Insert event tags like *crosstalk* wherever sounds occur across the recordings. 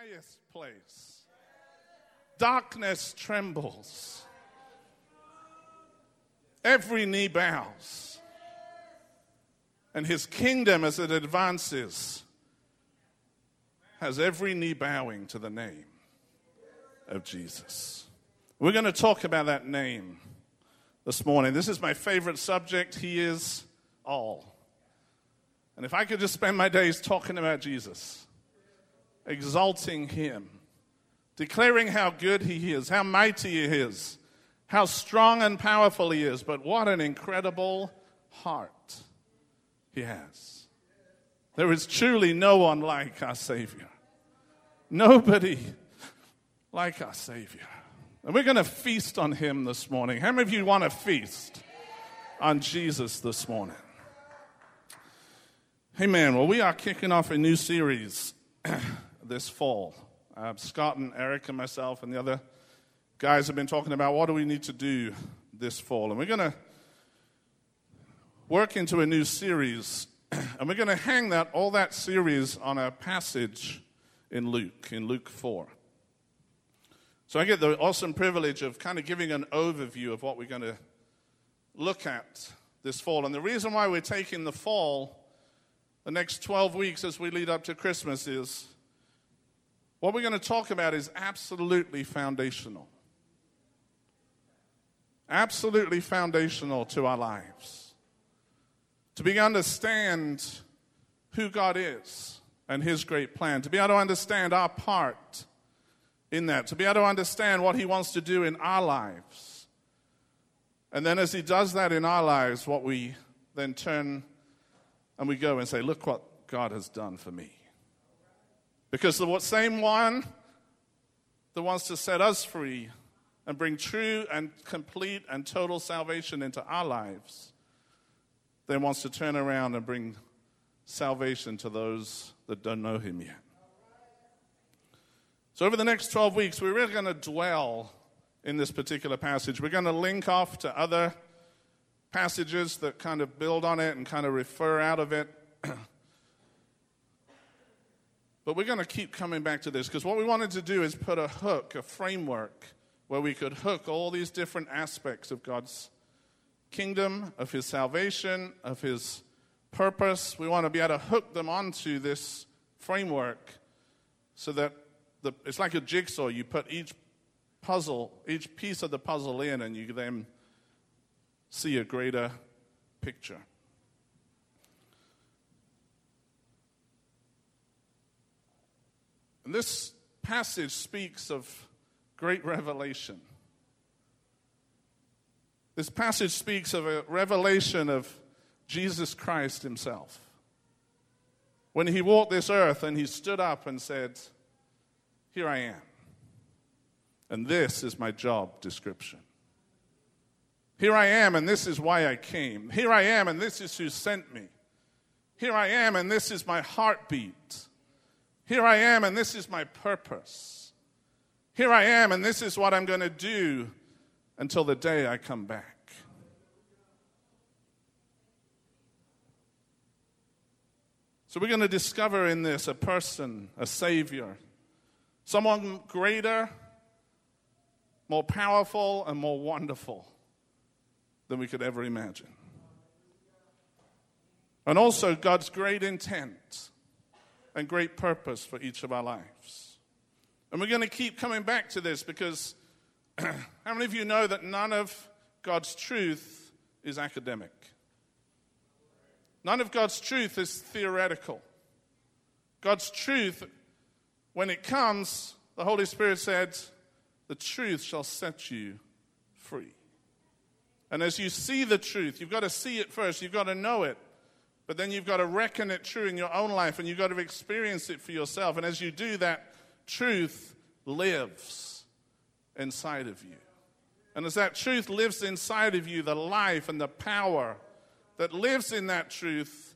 highest place. Darkness trembles. Every knee bows. And his kingdom, as it advances, has every knee bowing to the name of Jesus. We're going to talk about that name this morning. This is my favorite subject. He is all. And if I could just spend my days talking about Jesus, exalting him, declaring how good he is, how mighty he is, how strong and powerful he is, but what an incredible heart he has. There is truly no one like our Savior. Nobody like our Savior. And we're going to feast on him this morning. How many of you want to feast on Jesus this morning? Hey, man, well, we are kicking off a new series *clears throat* this fall. Uh, Scott and Eric and myself and the other guys have been talking about what do we need to do this fall. And we're going to work into a new series, *clears throat* and we're going to hang that all that series on a passage in Luke, in Luke 4. So I get the awesome privilege of kind of giving an overview of what we're going to look at this fall. And the reason why we're taking the fall the next 12 weeks as we lead up to Christmas is what we're going to talk about is absolutely foundational. Absolutely foundational to our lives. To be able to understand who God is and His great plan, to be able to understand our part in that, to be able to understand what He wants to do in our lives. And then, as He does that in our lives, what we then turn and we go and say, Look what God has done for me. Because the same one that wants to set us free and bring true and complete and total salvation into our lives then wants to turn around and bring salvation to those that don't know him yet. So, over the next 12 weeks, we're really going to dwell in this particular passage. We're going to link off to other passages that kind of build on it and kind of refer out of it. *clears throat* but we're going to keep coming back to this because what we wanted to do is put a hook, a framework, where we could hook all these different aspects of God's kingdom, of His salvation, of His purpose. We want to be able to hook them onto this framework so that the, it's like a jigsaw. You put each puzzle, each piece of the puzzle in, and you then see a greater picture. And this passage speaks of great revelation. This passage speaks of a revelation of Jesus Christ himself. When he walked this earth and he stood up and said, Here I am. And this is my job description. Here I am, and this is why I came. Here I am, and this is who sent me. Here I am, and this is my heartbeat. Here I am, and this is my purpose. Here I am, and this is what I'm going to do until the day I come back. So, we're going to discover in this a person, a Savior, someone greater, more powerful, and more wonderful than we could ever imagine. And also God's great intent and great purpose for each of our lives. And we're going to keep coming back to this because *clears throat* how many of you know that none of God's truth is academic? None of God's truth is theoretical. God's truth, when it comes, the Holy Spirit said, the truth shall set you free. And as you see the truth, you've got to see it first, you've got to know it. But then you've got to reckon it true in your own life and you've got to experience it for yourself. And as you do that, truth lives inside of you. And as that truth lives inside of you, the life and the power that lives in that truth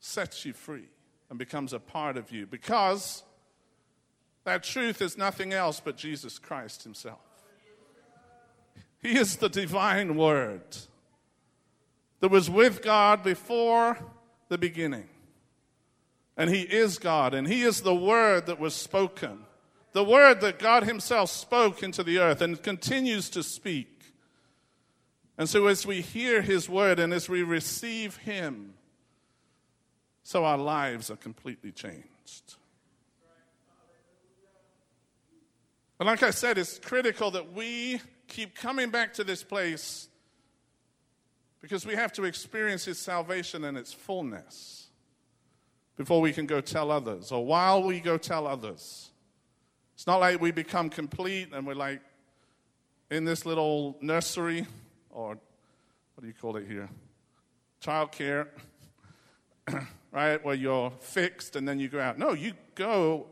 sets you free and becomes a part of you because that truth is nothing else but Jesus Christ Himself. He is the divine word that was with God before the beginning. And He is God, and He is the Word that was spoken, the Word that God Himself spoke into the earth and continues to speak. And so, as we hear His Word and as we receive Him, so our lives are completely changed. And like I said, it's critical that we keep coming back to this place because we have to experience His salvation in its fullness before we can go tell others, or while we go tell others. It's not like we become complete and we're like in this little nursery, or what do you call it here? Childcare, *coughs* right? Where you're fixed and then you go out. No, you go,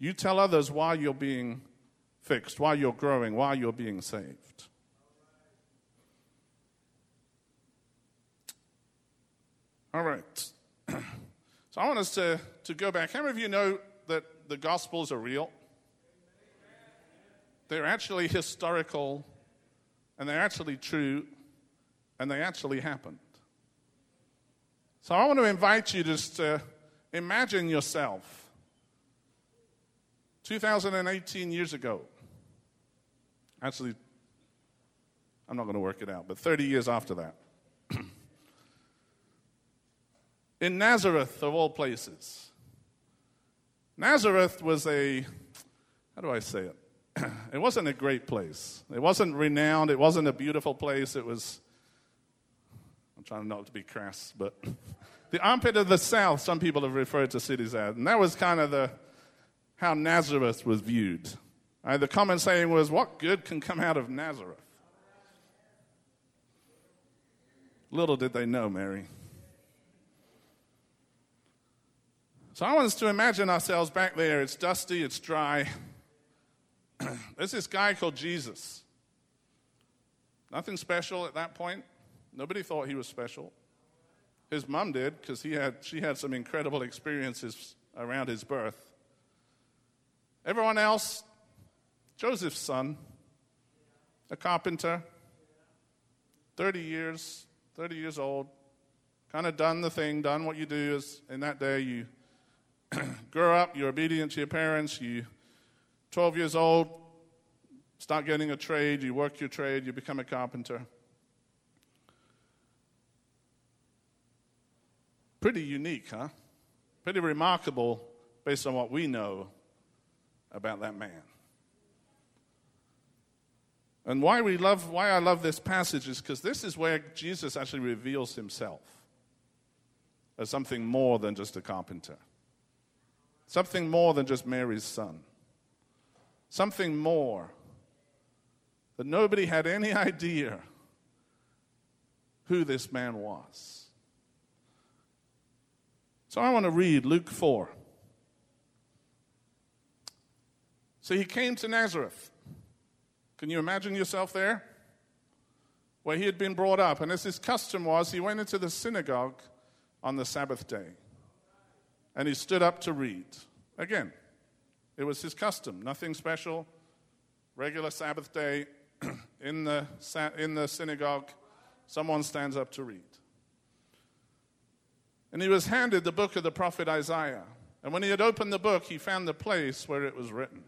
you tell others why you're being fixed, why you're growing, why you're being saved. All right. *clears throat* so I want us to, to go back. How many of you know that the Gospels are real? They're actually historical, and they're actually true, and they actually happened. So I want to invite you just to imagine yourself 2018 years ago. Actually, I'm not going to work it out, but 30 years after that. In Nazareth, of all places. Nazareth was a, how do I say it? *clears throat* it wasn't a great place. It wasn't renowned. It wasn't a beautiful place. It was, I'm trying not to be crass, but *laughs* the armpit of the south, some people have referred to cities as. And that was kind of the, how Nazareth was viewed. Uh, the common saying was, What good can come out of Nazareth? Little did they know, Mary. So I want us to imagine ourselves back there. It's dusty, it's dry. *clears throat* There's this guy called Jesus. Nothing special at that point. Nobody thought he was special. His mom did because he had she had some incredible experiences around his birth. Everyone else, Joseph's son, a carpenter, 30 years, 30 years old, kind of done the thing, done what you do is in that day you *clears throat* grow up, you're obedient to your parents, you 12 years old, start getting a trade, you work your trade, you become a carpenter. Pretty unique, huh? Pretty remarkable based on what we know about that man. And why we love why I love this passage is because this is where Jesus actually reveals himself as something more than just a carpenter. Something more than just Mary's son. Something more that nobody had any *laughs* idea who this man was. So I want to read Luke 4. So he came to Nazareth. Can you imagine yourself there? Where he had been brought up. And as his custom was, he went into the synagogue on the Sabbath day and he stood up to read. Again, it was his custom, nothing special. Regular Sabbath day *clears throat* in the, in the synagogue, someone stands up to read. And he was handed the book of the prophet Isaiah. And when he had opened the book, he found the place where it was written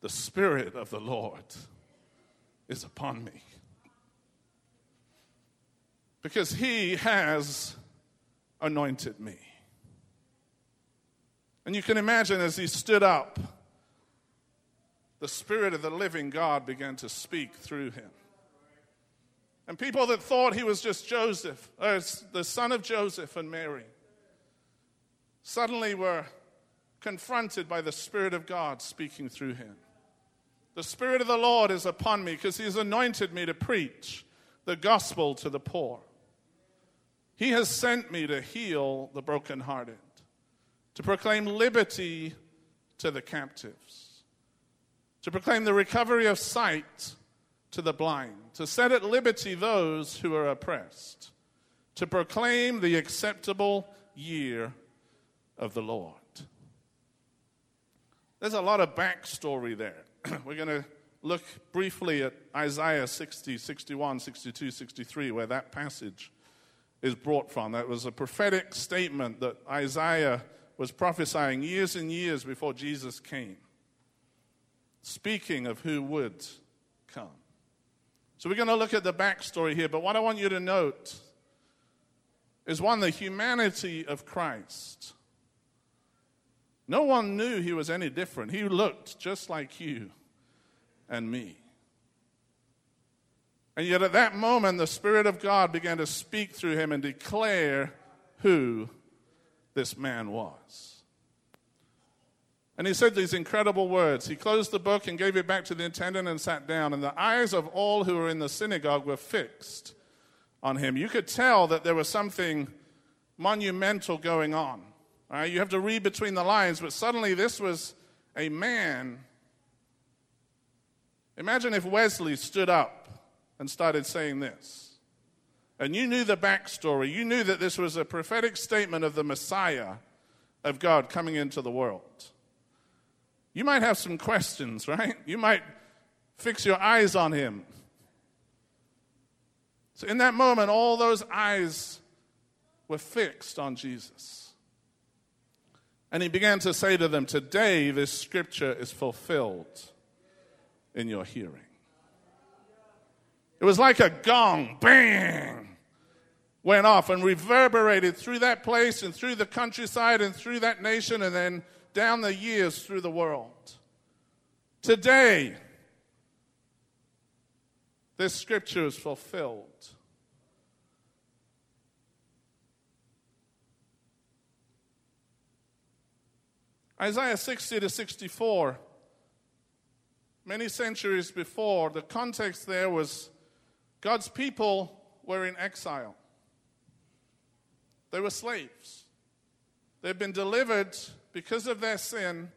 The Spirit of the Lord is upon me. Because he has anointed me. And you can imagine as he stood up, the Spirit of the living God began to speak through him. And people that thought he was just Joseph, uh, or the son of Joseph and Mary, suddenly were confronted by the Spirit of God speaking through him. The Spirit of the Lord is upon me because he has anointed me to preach the gospel to the poor. He has sent me to heal the brokenhearted, to proclaim liberty to the captives, to proclaim the recovery of sight to the blind, to set at liberty those who are oppressed, to proclaim the acceptable year of the Lord. There's a lot of backstory there. *clears throat* We're going to look briefly at Isaiah 60, 61, 62, 63, where that passage is brought from. That was a prophetic statement that Isaiah was prophesying years and years before Jesus came, speaking of who would come. So we're going to look at the backstory here, but what I want you to note is one, the humanity of Christ. No one knew he was any different. He looked just like you and me. And yet, at that moment, the Spirit of God began to speak through him and declare who this man was. And he said these incredible words. He closed the book and gave it back to the attendant and sat down. And the eyes of all who were in the synagogue were fixed on him. You could tell that there was something monumental going on. Right? You have to read between the lines, but suddenly this was a man. Imagine if Wesley stood up and started saying this. And you knew the backstory. You knew that this was a prophetic statement of the Messiah of God coming into the world. You might have some questions, right? You might fix your eyes on him. So, in that moment, all those eyes were fixed on Jesus. And he began to say to them, Today this scripture is fulfilled in your hearing. It was like a gong, bang, went off and reverberated through that place and through the countryside and through that nation and then down the years through the world. Today, this scripture is fulfilled. Isaiah 60 to 64, many centuries before, the context there was God's people were in exile. They were slaves. They'd been delivered because of their sin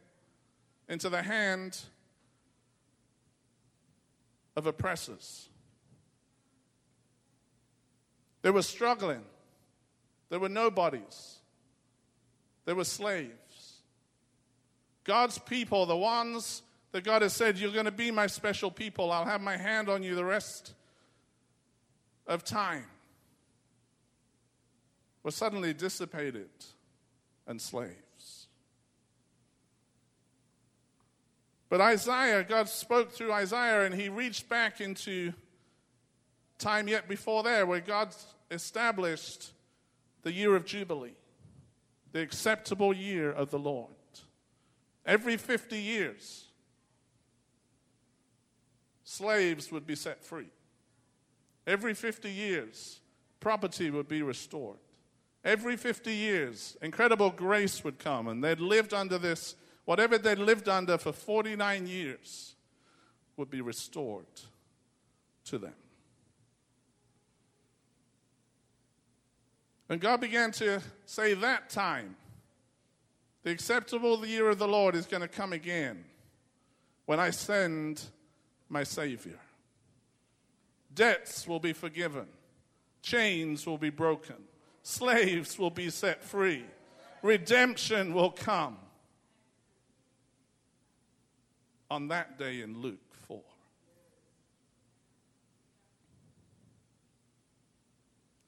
into the hand of oppressors. They were struggling. They were nobodies. They were slaves. God's people, the ones that God has said, You're going to be my special people. I'll have my hand on you the rest of time were suddenly dissipated and slaves. But Isaiah, God spoke through Isaiah and he reached back into time yet before there where God established the year of Jubilee, the acceptable year of the Lord. Every 50 years, slaves would be set free. Every 50 years, property would be restored. Every 50 years, incredible grace would come, and they'd lived under this, whatever they'd lived under for 49 years would be restored to them. And God began to say that time, the acceptable year of the Lord is going to come again when I send my Savior. Debts will be forgiven, chains will be broken, slaves will be set free, redemption will come. On that day in Luke 4.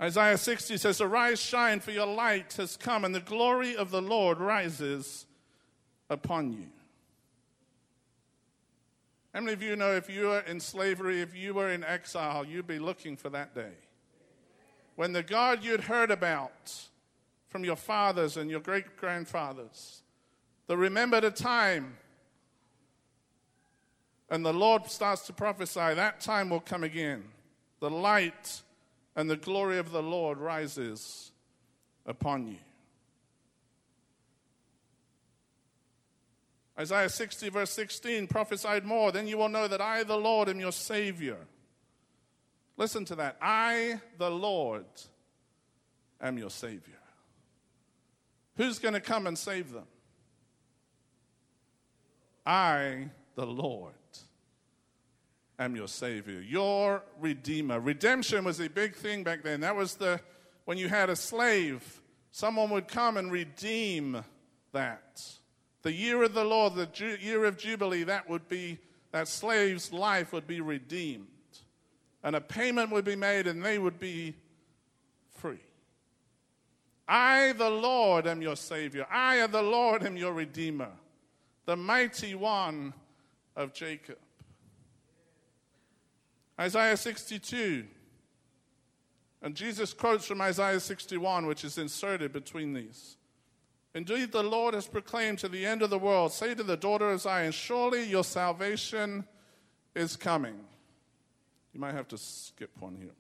Isaiah 60 says, Arise, shine, for your light has come, and the glory of the Lord rises upon you. How many of you know if you were in slavery, if you were in exile, you'd be looking for that day? When the God you'd heard about from your fathers and your great grandfathers, the remembered a time, and the Lord starts to prophesy, that time will come again. The light and the glory of the Lord rises upon you. Isaiah 60, verse 16, prophesied more. Then you will know that I, the Lord, am your Savior. Listen to that. I, the Lord, am your Savior. Who's going to come and save them? I, the Lord, am your Savior, your Redeemer. Redemption was a big thing back then. That was the, when you had a slave, someone would come and redeem that. The year of the Lord, the ju- year of Jubilee, that would be, that slave's life would be redeemed. And a payment would be made and they would be free. I, the Lord, am your Savior. I, the Lord, am your Redeemer, the mighty one of Jacob. Isaiah 62. And Jesus quotes from Isaiah 61, which is inserted between these. Indeed, the Lord has proclaimed to the end of the world, say to the daughter of Zion, surely your salvation is coming. You might have to skip one here.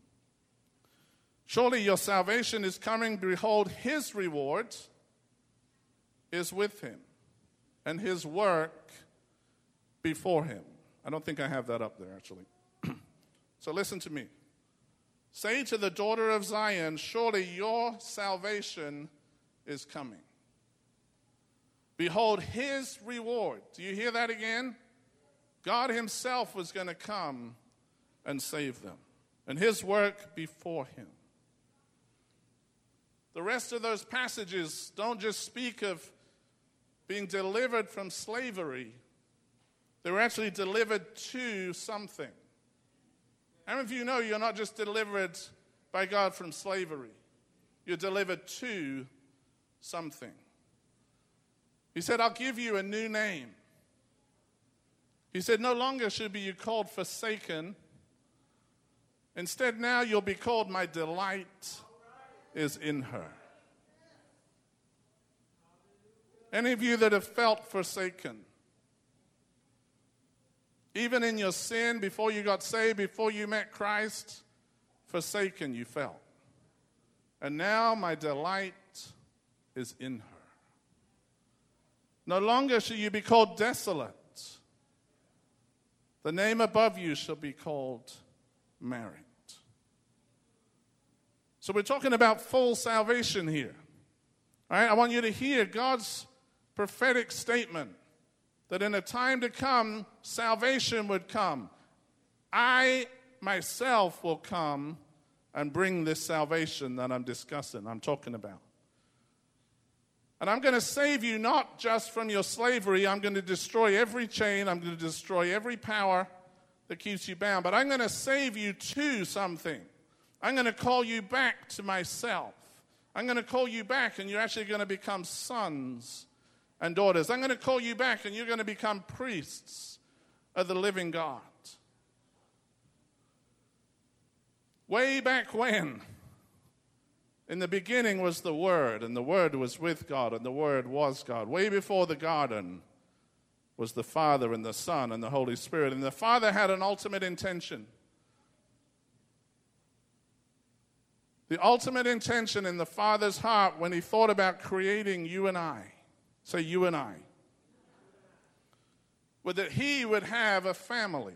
Surely your salvation is coming. Behold, his reward is with him, and his work before him. I don't think I have that up there, actually. *clears throat* so listen to me. Say to the daughter of Zion, Surely your salvation is coming. Behold, his reward. Do you hear that again? God himself was going to come and save them, and his work before him. The rest of those passages don't just speak of being delivered from slavery, they were actually delivered to something. How many of you know you're not just delivered by God from slavery? You're delivered to something. He said, I'll give you a new name. He said, No longer should be you called forsaken. Instead, now you'll be called my delight is in her. Any of you that have felt forsaken, even in your sin, before you got saved, before you met Christ, forsaken you felt. And now my delight is in her. No longer shall you be called desolate. The name above you shall be called married. So we're talking about full salvation here. All right, I want you to hear God's prophetic statement that in a time to come, salvation would come. I myself will come and bring this salvation that I'm discussing, I'm talking about. And I'm going to save you not just from your slavery, I'm going to destroy every chain, I'm going to destroy every power that keeps you bound, but I'm going to save you to something. I'm going to call you back to myself. I'm going to call you back, and you're actually going to become sons and daughters. I'm going to call you back, and you're going to become priests of the living God. Way back when, in the beginning was the Word, and the Word was with God, and the Word was God. Way before the garden was the Father, and the Son, and the Holy Spirit. And the Father had an ultimate intention The ultimate intention in the Father's heart when He thought about creating you and I, say you and I, was that He would have a family.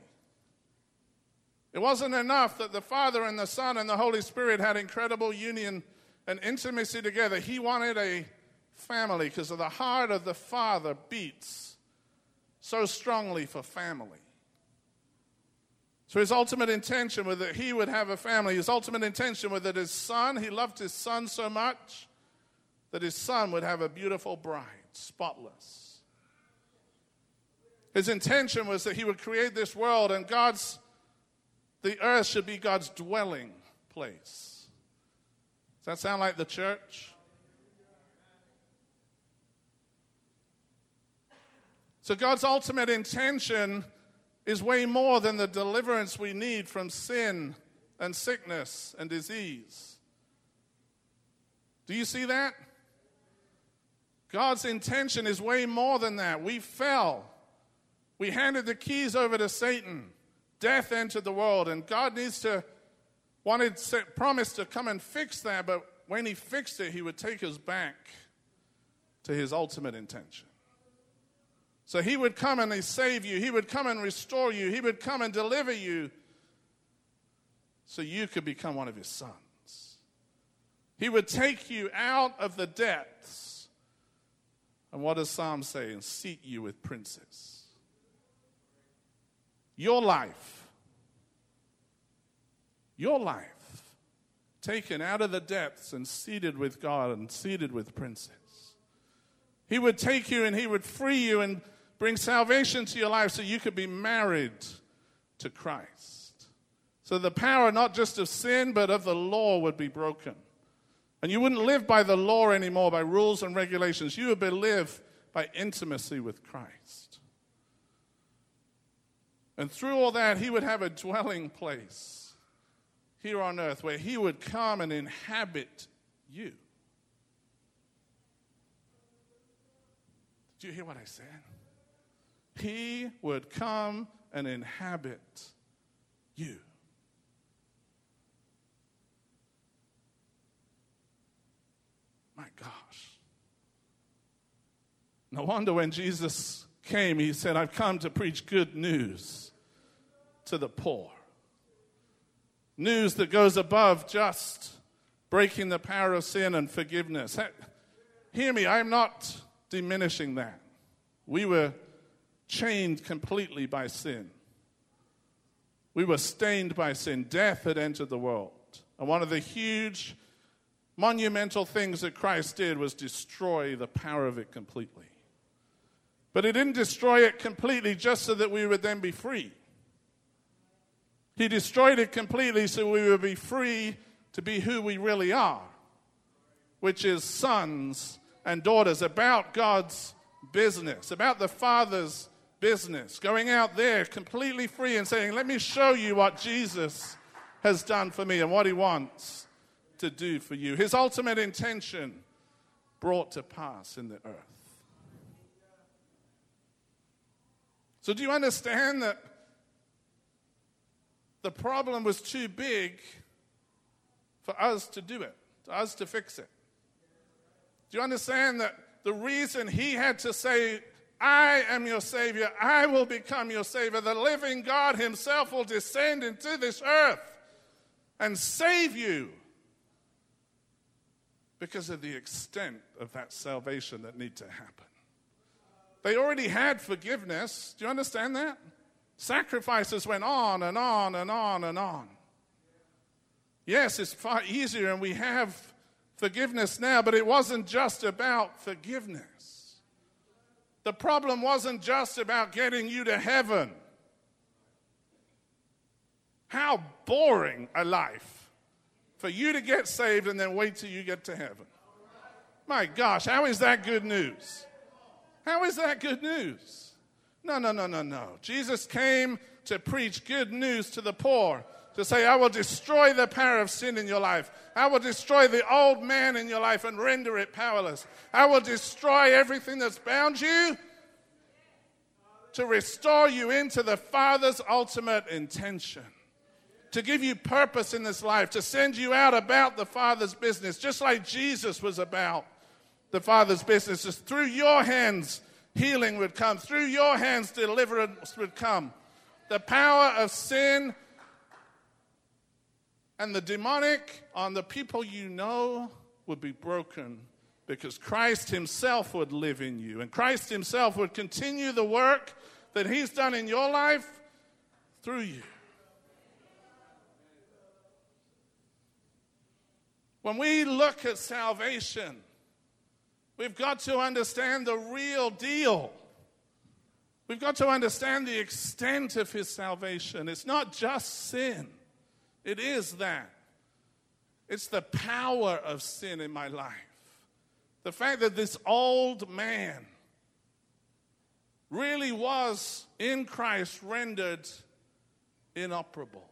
It wasn't enough that the Father and the Son and the Holy Spirit had incredible union and intimacy together. He wanted a family because the heart of the Father beats so strongly for family. So his ultimate intention was that he would have a family. His ultimate intention was that his son, he loved his son so much that his son would have a beautiful bride, spotless. His intention was that he would create this world and God's, the earth should be God's dwelling place. Does that sound like the church? So God's ultimate intention is way more than the deliverance we need from sin and sickness and disease. Do you see that? God's intention is way more than that. We fell. We handed the keys over to Satan. Death entered the world, and God needs to wanted promised to come and fix that, but when he fixed it, he would take us back to his ultimate intention. So he would come and save you. He would come and restore you. He would come and deliver you so you could become one of his sons. He would take you out of the depths. And what does Psalm say? And seat you with princes. Your life, your life, taken out of the depths and seated with God and seated with princes. He would take you and he would free you and bring salvation to your life so you could be married to Christ. So the power not just of sin, but of the law would be broken. And you wouldn't live by the law anymore, by rules and regulations. You would live by intimacy with Christ. And through all that, he would have a dwelling place here on earth where he would come and inhabit you. Did you hear what I said? He would come and inhabit you. My gosh. No wonder when Jesus came, he said, I've come to preach good news to the poor. News that goes above just breaking the power of sin and forgiveness. Hear me, I'm not diminishing that. We were chained completely by sin. We were stained by sin. Death had entered the world. And one of the huge, monumental things that Christ did was destroy the power of it completely. But he didn't destroy it completely just so that we would then be free. He destroyed it completely so we would be free to be who we really are, which is sons and daughters, about God's business, about the Father's business, going out there completely free and saying, Let me show you what Jesus has done for me and what he wants to do for you. His ultimate intention brought to pass in the earth. So, do you understand that the problem was too big for us to do it, for us to fix it? Do you understand that the reason he had to say, I am your Savior. I will become your Savior. The living God Himself will descend into this earth and save you because of the extent of that salvation that need to happen. They already had forgiveness. Do you understand that? Sacrifices went on and on and on and on. Yes, it's far easier and we have forgiveness now, but it wasn't just about forgiveness. The problem wasn't just about getting you to heaven. How boring a life for you to get saved and then wait till you get to heaven. My gosh, how is that good news? How is that good news? No, no, no, no, no. Jesus came to preach good news to the poor, to say, I will destroy the power of sin in your life. I will destroy the old man in your life and render it powerless. I will destroy everything that's bound you to restore you into the Father's ultimate intention. To give you purpose in this life, to send you out about the Father's business, just like Jesus was about the Father's business. Just through your hands, healing would come. Through your hands, deliverance would come. The power of sin and the demonic on the people you know would be broken because Christ Himself would live in you and Christ Himself would continue the work that He's done in your life through you. When we look at salvation, we've got to understand the real deal. We've got to understand the extent of His salvation. It's not just sin. It is that. It's the power of sin in my life. The fact that this old man really was in Christ rendered inoperable.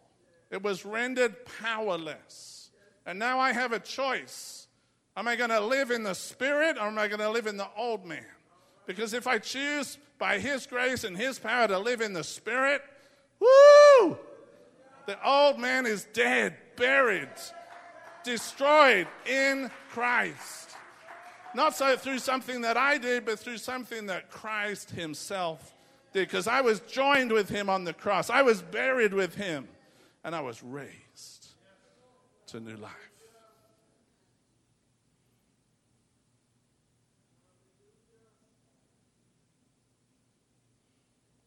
It was rendered powerless. And now I have a choice. Am I going to live in the spirit or am I going to live in the old man? Because if I choose by his grace and his power to live in the spirit, woo! The old man is dead, buried, destroyed in Christ. Not so through something that I did, but through something that Christ Himself did. Because I was joined with Him on the cross, I was buried with Him, and I was raised to new life.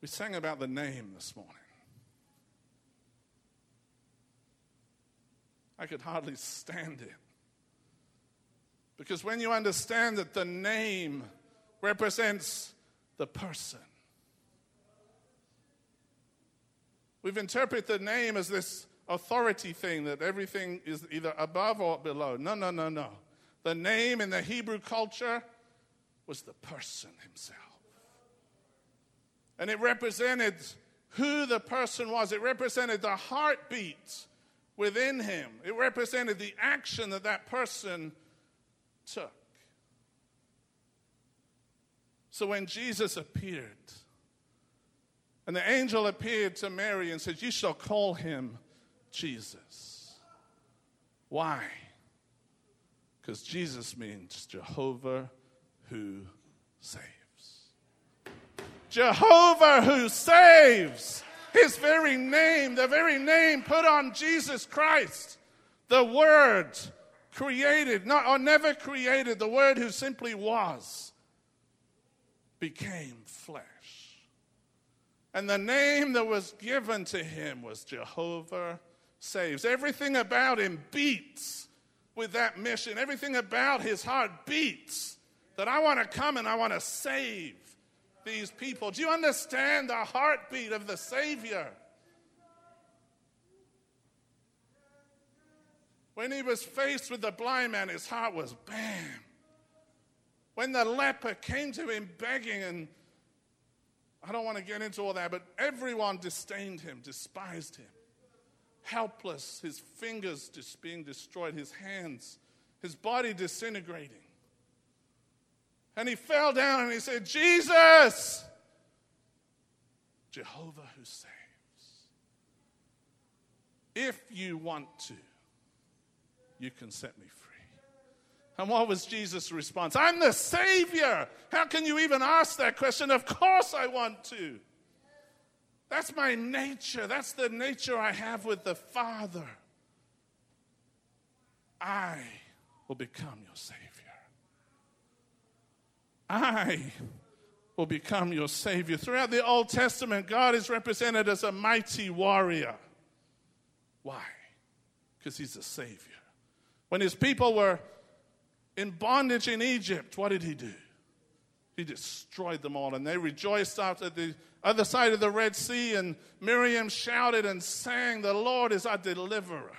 We sang about the name this morning. I could hardly stand it. Because when you understand that the name represents the person, we've interpreted the name as this authority thing that everything is either above or below. No, no, no, no. The name in the Hebrew culture was the person himself. And it represented who the person was, it represented the heartbeat within him, it represented the action that that person took. So when Jesus appeared, and the angel appeared to Mary and said, You shall call him Jesus. Why? Because Jesus means Jehovah who saves. Jehovah who saves. His very name, the very name put on Jesus Christ, the Word created, not or never created, the Word who simply was, became flesh. And the name that was given to him was Jehovah Saves. Everything about him beats with that mission. Everything about his heart beats that I want to come and I want to save these people. Do you understand the heartbeat of the Savior? When he was faced with the blind man, his heart was bam. When the leper came to him begging, and I don't want to get into all that, but everyone disdained him, despised him. Helpless, his fingers just being destroyed, his hands, his body disintegrating. And he fell down and he said, Jesus, Jehovah who saves. If you want to, you can set me free. And what was Jesus' response? I'm the Savior. How can you even ask that question? Of course I want to. That's my nature. That's the nature I have with the Father. I will become your Savior. I will become your Savior. Throughout the Old Testament, God is represented as a mighty warrior. Why? Because He's a Savior. When His people were in bondage in Egypt, what did He do? He destroyed them all, and they rejoiced after the other side of the Red Sea, and Miriam shouted and sang, The Lord is our deliverer.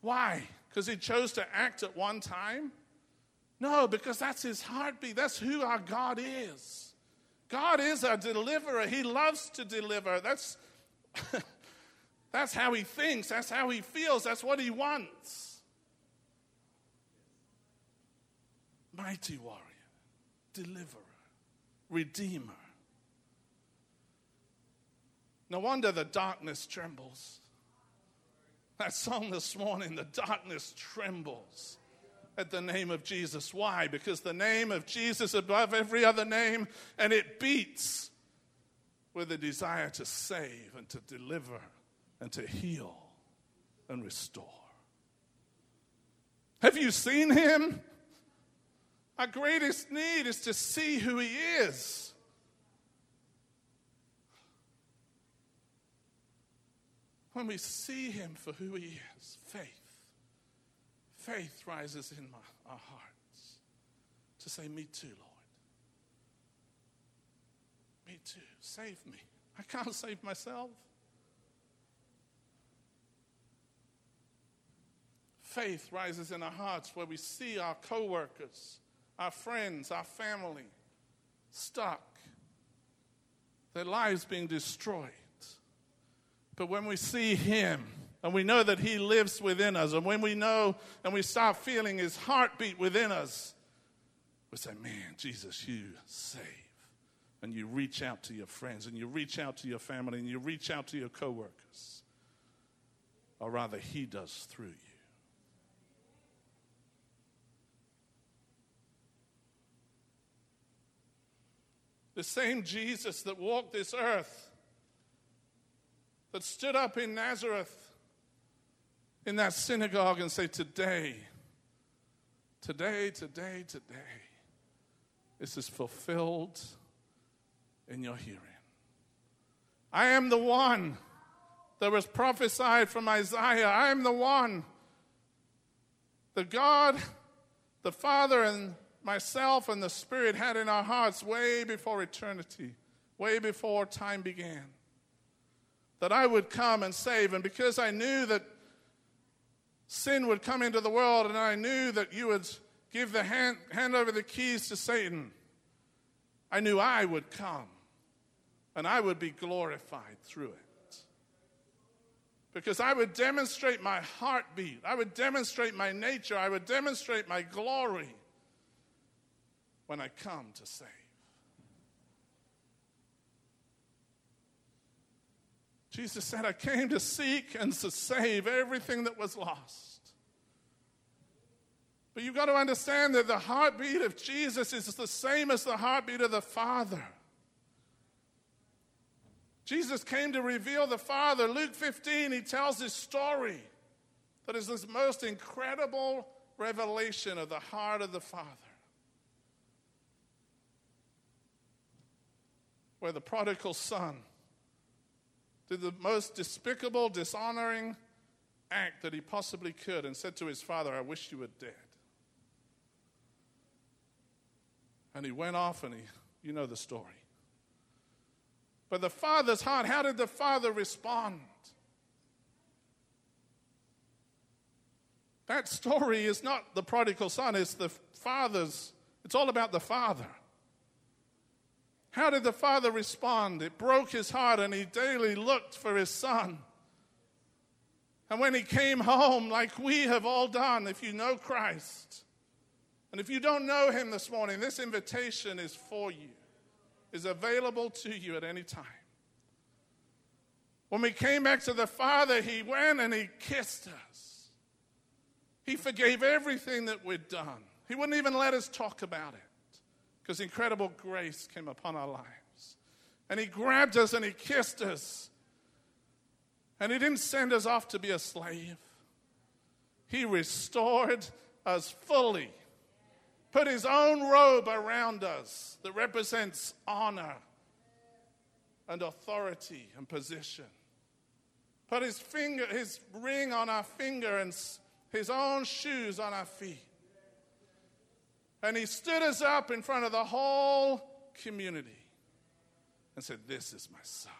Why? Because he chose to act at one time? No, because that's his heartbeat. That's who our God is. God is our deliverer. He loves to deliver. That's, *laughs* that's how he thinks. That's how he feels. That's what he wants. Mighty warrior, deliverer, redeemer. No wonder the darkness trembles. That song this morning, the darkness trembles at the name of Jesus. Why? Because the name of Jesus above every other name, and it beats with a desire to save and to deliver and to heal and restore. Have you seen him? Our greatest need is to see who he is. When we see him for who he is, faith faith rises in my, our hearts to say, Me too, Lord. Me too. Save me. I can't save myself. Faith rises in our hearts where we see our coworkers, our friends, our family stuck, their lives being destroyed. But when we see Him, and we know that He lives within us. And when we know and we start feeling His heartbeat within us, we say, Man, Jesus, you save. And you reach out to your friends, and you reach out to your family, and you reach out to your coworkers. Or rather, He does through you. The same Jesus that walked this earth, that stood up in Nazareth in that synagogue and say, Today, today, today, today, this is fulfilled in your hearing. I am the one that was prophesied from Isaiah. I am the one. The God, the Father, and myself and the Spirit had in our hearts way before eternity, way before time began. That I would come and save. And because I knew that sin would come into the world, and I knew that you would give the hand, hand over the keys to Satan, I knew I would come and I would be glorified through it. Because I would demonstrate my heartbeat, I would demonstrate my nature, I would demonstrate my glory when I come to save. Jesus said, I came to seek and to save everything that was lost. But you've got to understand that the heartbeat of Jesus is the same as the heartbeat of the Father. Jesus came to reveal the Father. Luke 15, he tells this story that is this most incredible revelation of the heart of the Father. Where the prodigal son did the most despicable, dishonoring act that he possibly could and said to his father, I wish you were dead. And he went off and he, you know the story. But the father's heart, how did the father respond? That story is not the prodigal son, it's the father's, it's all about the father. How did the father respond? It broke his heart, and he daily looked for his son. And when he came home, like we have all done, if you know Christ, and if you don't know him this morning, this invitation is for you, is available to you at any time. When we came back to the Father, he went and he kissed us. He forgave everything that we'd done. He wouldn't even let us talk about it because incredible grace came upon our lives. And He grabbed us and He kissed us. And He didn't send us off to be a slave, He restored us fully, put His own robe around us that represents honor and authority and position. Put his finger, his ring on our finger and his own shoes on our feet. And he stood us up in front of the whole community and said, This is my son.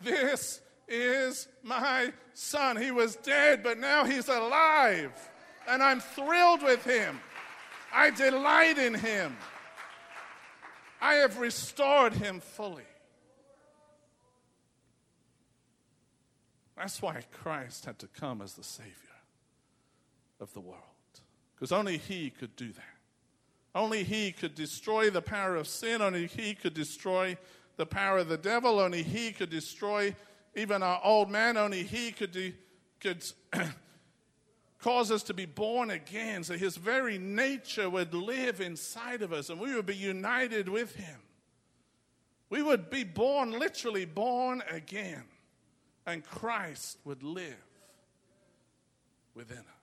This is my son. He was dead, but now he's alive. And I'm thrilled with him. I delight in him. I have restored him fully. That's why Christ had to come as the Savior of the world because only He could do that. Only He could destroy the power of sin. Only He could destroy the power of the devil. Only He could destroy even our old man. Only He could, de- could *clears throat* cause us to be born again so His very nature would live inside of us and we would be united with Him. We would be born, literally born again, and Christ would live within us.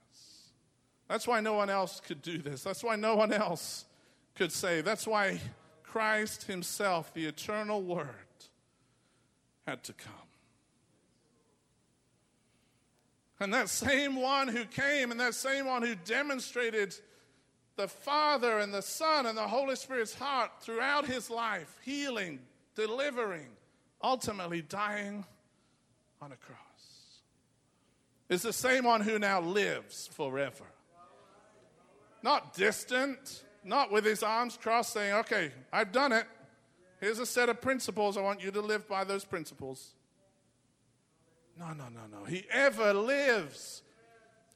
That's why no one else could do this. That's why no one else could say. That's why Christ Himself, the eternal Word, had to come. And that same one who came and that same one who demonstrated the Father and the Son and the Holy Spirit's heart throughout his life, healing, delivering, ultimately dying on a cross, is the same one who now lives forever not distant, not with his arms crossed, saying, Okay, I've done it. Here's a set of principles. I want you to live by those principles. No, no, no, no. He ever lives,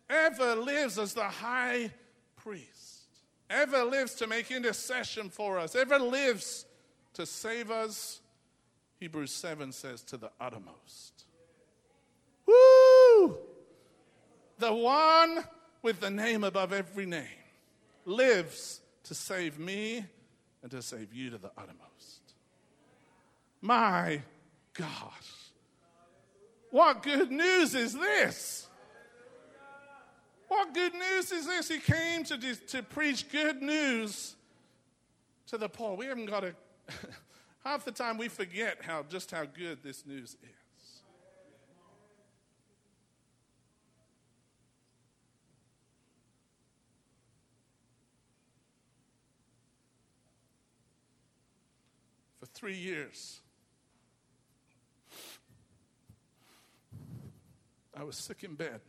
ever lives as the high priest, ever lives to make intercession for us, ever lives to save us. Hebrews 7 says, to the uttermost. Woo! The one with the name above every name lives to save me and to save you to the uttermost. My gosh. What good news is this? What good news is this? He came to, to preach good news to the poor. We haven't got a. *laughs* half the time we forget how just how good this news is. Three years. I was sick in bed.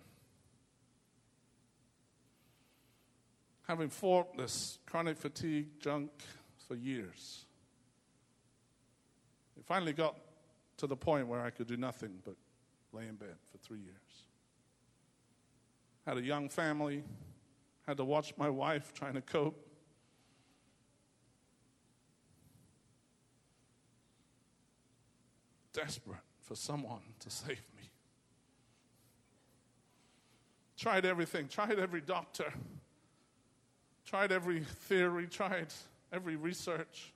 Having fought this chronic fatigue junk for years. It finally got to the point where I could do nothing but lay in bed for three years. Had a young family, had to watch my wife trying to cope. Desperate for someone to save me. Tried everything, tried every doctor, tried every theory, tried every research.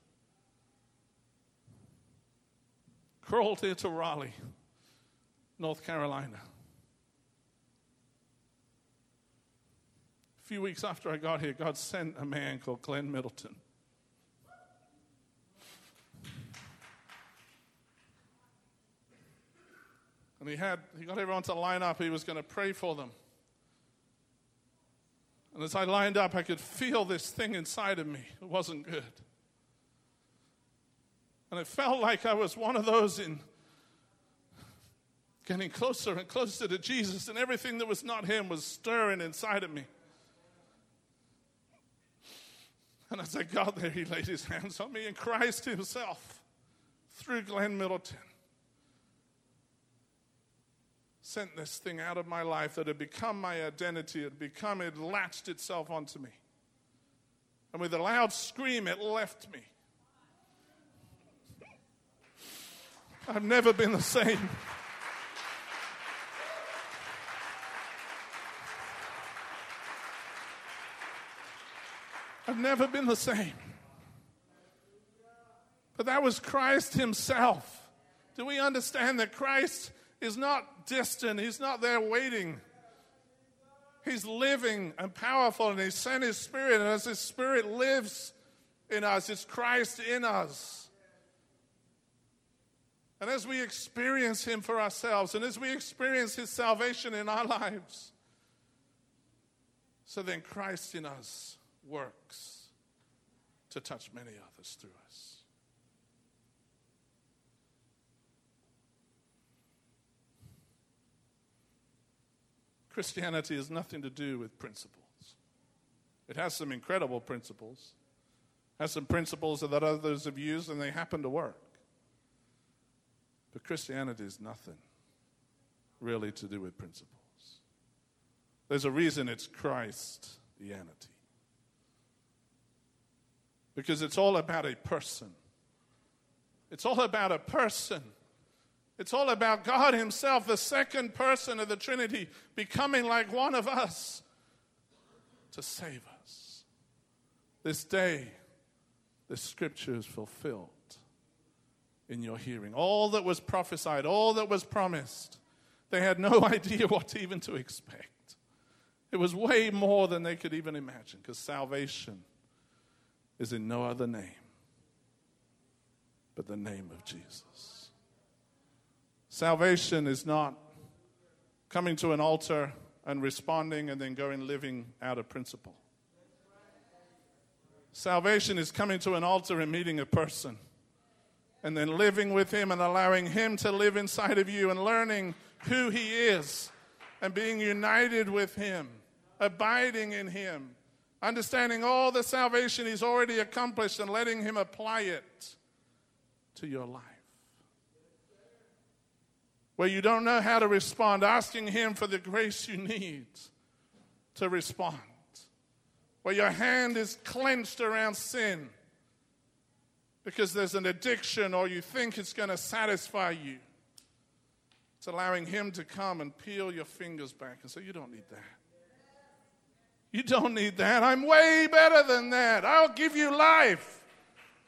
Crawled here to Raleigh, North Carolina. A few weeks after I got here, God sent a man called Glenn Middleton. And he had he got everyone to line up. He was going to pray for them. And as I lined up, I could feel this thing inside of me. It wasn't good. And it felt like I was one of those in getting closer and closer to Jesus, and everything that was not Him was stirring inside of me. And as I got there, He laid His hands on me, and Christ Himself, through Glenn Middleton, sent this thing out of my life that had become my identity, it had become, it latched itself onto me. And with a loud scream, it left me. I've never been the same. I've never been the same. But that was Christ Himself. Do we understand that Christ is not distant, He's not there waiting? He's living and powerful, and He sent His Spirit, and as His Spirit lives in us, it's Christ in us. And as we experience Him for ourselves, and as we experience His salvation in our lives, so then Christ in us works to touch many others through us. Christianity has nothing to do with principles. It has some incredible principles, has some principles that others have used and they happen to work. But Christianity is nothing really to do with principles. There's a reason it's Christianity. Because it's all about a person. It's all about a person. It's all about God Himself, the second person of the Trinity, becoming like one of us to save us. This day, the scripture is fulfilled in your hearing. All that was prophesied, all that was promised, they had no *laughs* idea what even to expect. It was way more than they could even imagine because salvation is in no other name but the name of Jesus. Salvation is not coming to an altar and responding and then going living out of principle. Salvation is coming to an altar and meeting a person and then living with him and allowing him to live inside of you and learning who he is and being united with him, abiding in him, understanding all the salvation he's already accomplished and letting him apply it to your life. Where you don't know how to respond, asking him for the grace you need to respond. Where your hand is clenched around sin because there's an addiction or you think it's going to satisfy you. It's allowing him to come and peel your fingers back and say, You don't need that. You don't need that. I'm way better than that. I'll give you life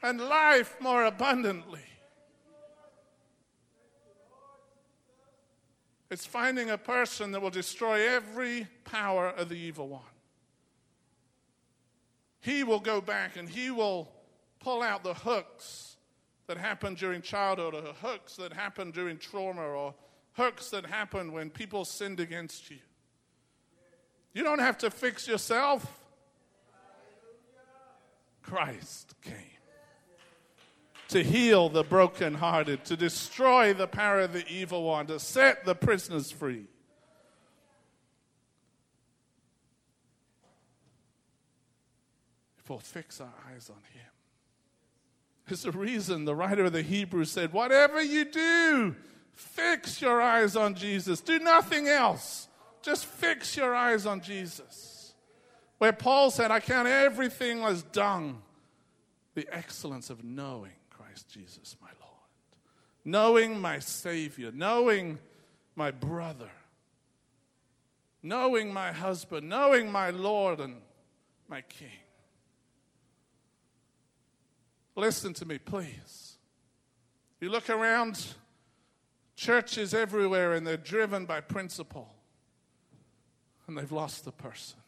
and life more abundantly. It's finding a person that will destroy every power of the evil one. He will go back and he will pull out the hooks that happened during childhood, or hooks that happened during trauma, or hooks that happened when people sinned against you. You don't have to fix yourself. Christ came to heal the brokenhearted, to destroy the power of the evil one, to set the prisoners free. If we'll fix our eyes on Him. it's a reason the writer of the Hebrews said, Whatever you do, fix your eyes on Jesus. Do nothing else. Just fix your eyes on Jesus. Where Paul said, I count everything as dung, the excellence of knowing Christ Jesus, my Lord. Knowing my Savior. Knowing my brother. Knowing my husband. Knowing my Lord and my King. Listen to me, please. You look around churches everywhere and they're driven by principle, and they've lost the person.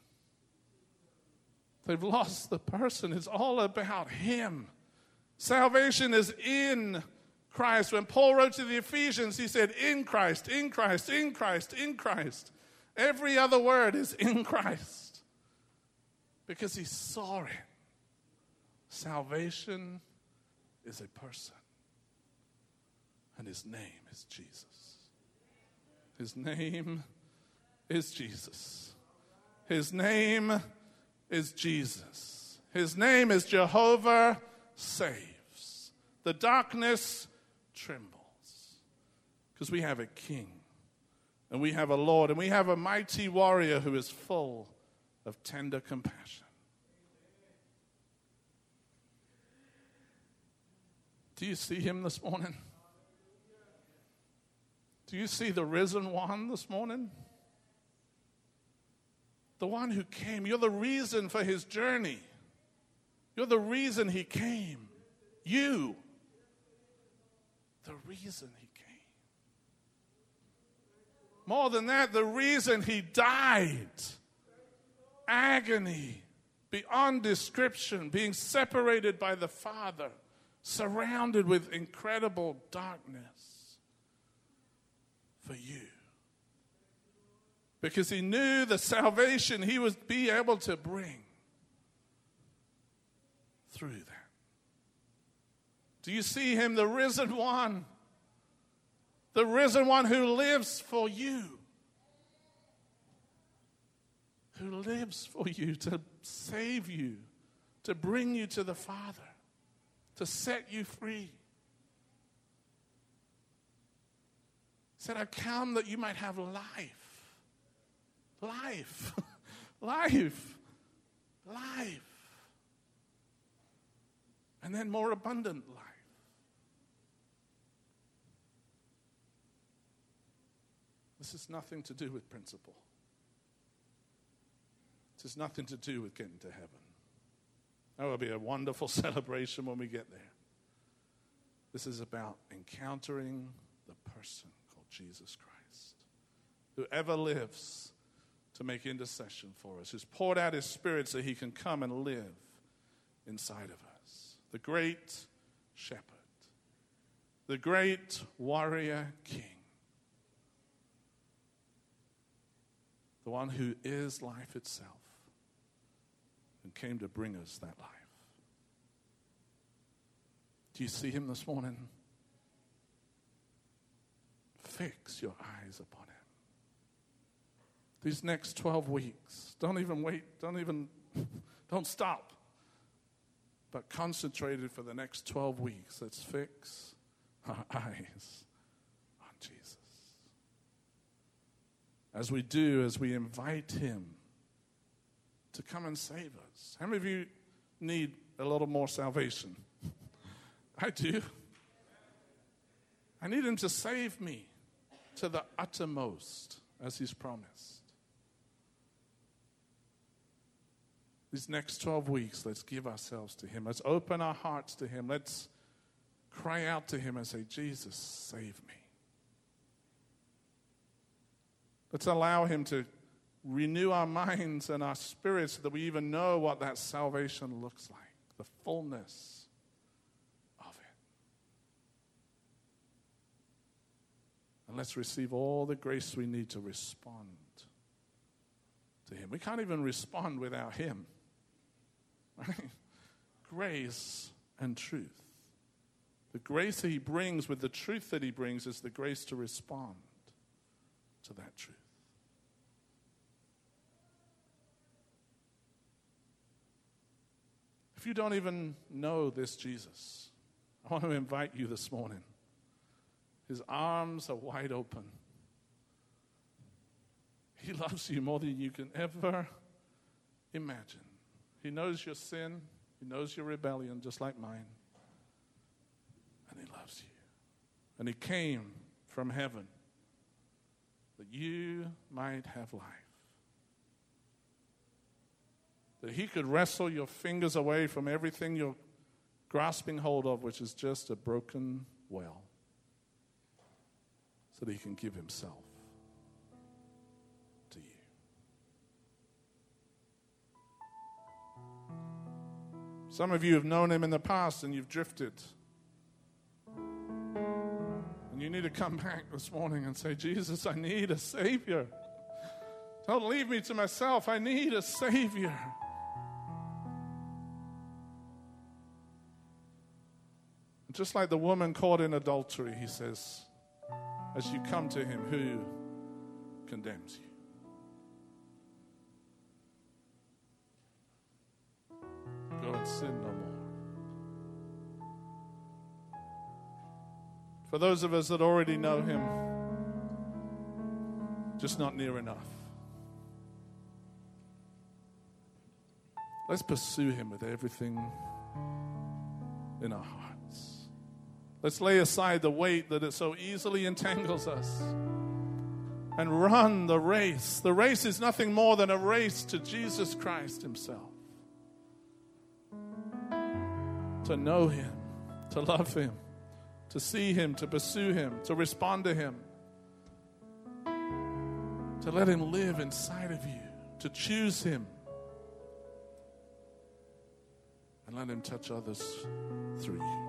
They've lost the person. It's all about Him. Salvation is in Christ. When Paul wrote to the Ephesians, he said, In Christ, in Christ, in Christ, in Christ. Every other word is in Christ because he saw it. Salvation is a person, and his name is Jesus. His name is Jesus. His name is Jesus. His name is Jehovah saves. The darkness trembles because we have a king and we have a Lord and we have a mighty warrior who is full of tender compassion. Do you see him this morning? Do you see the risen one this morning? The one who came. You're the reason for his journey. You're the reason he came. You. The reason he came. More than that, the reason he died. Agony beyond description, being separated by the Father surrounded with incredible darkness for you. Because he knew the salvation he would be able to bring through that. Do you see him, the risen one? The risen one who lives for you. Who lives for you to save you, to bring you to the Father to set you free. He said, I come that you might have life. Life. *laughs* life. Life. And then more abundant life. This has nothing to do with principle. This has nothing to do with getting to heaven. That will be a wonderful *laughs* celebration when we get there. This is about encountering the person called Jesus Christ, who ever lives to make intercession for us, who's poured out his spirit so he can come and live inside of us. The great shepherd, the great warrior king, the one who is life itself and came to bring us that life. Do you see him this morning? Fix your eyes upon him. These next 12 weeks, don't even wait, don't even, *laughs* don't stop. But concentrated for the next 12 weeks, let's fix our *laughs* eyes on Jesus. As we do, as we invite him to come and save us. How many of you need a little more salvation? *laughs* I do. I need Him to save me to the uttermost, as He's promised. These next 12 weeks, let's give ourselves to Him. Let's open our hearts to Him. Let's cry out to Him and say, Jesus, save me. Let's allow Him to renew our minds and our spirits so that we even know what that salvation looks like the fullness of it. And let's receive all the grace we need to respond to Him. We can't even respond without Him. Right? *laughs* Grace and truth. The grace that He brings with the truth that He brings is the grace to respond to that truth. If you don't even know this Jesus, I want to invite you this morning. His arms are wide open. He loves you more than you can ever imagine. He knows your sin, He knows your rebellion, just like mine. And He loves you. And He came from heaven that you might have life. That He could wrestle your fingers away from everything you're grasping hold of, which is just a broken well, so that He can give Himself Some of you have known Him in the past and you've drifted. And you need to come *laughs* back this morning and say, Jesus, I need a Savior. Don't leave me to myself. I need a Savior. Just like the woman caught in adultery, he says, as you come to him, who condemns you? Go and sin no more. For those of us that already know him, just not near enough. Let's pursue him with everything in our hearts. Let's lay aside the weight that it so easily entangles us and run the race. The race is nothing more than a race to Jesus Christ Himself. To know Him, to love Him, to see Him, to pursue Him, to respond to Him, to let Him live inside of you, to choose Him, and let Him touch others through you.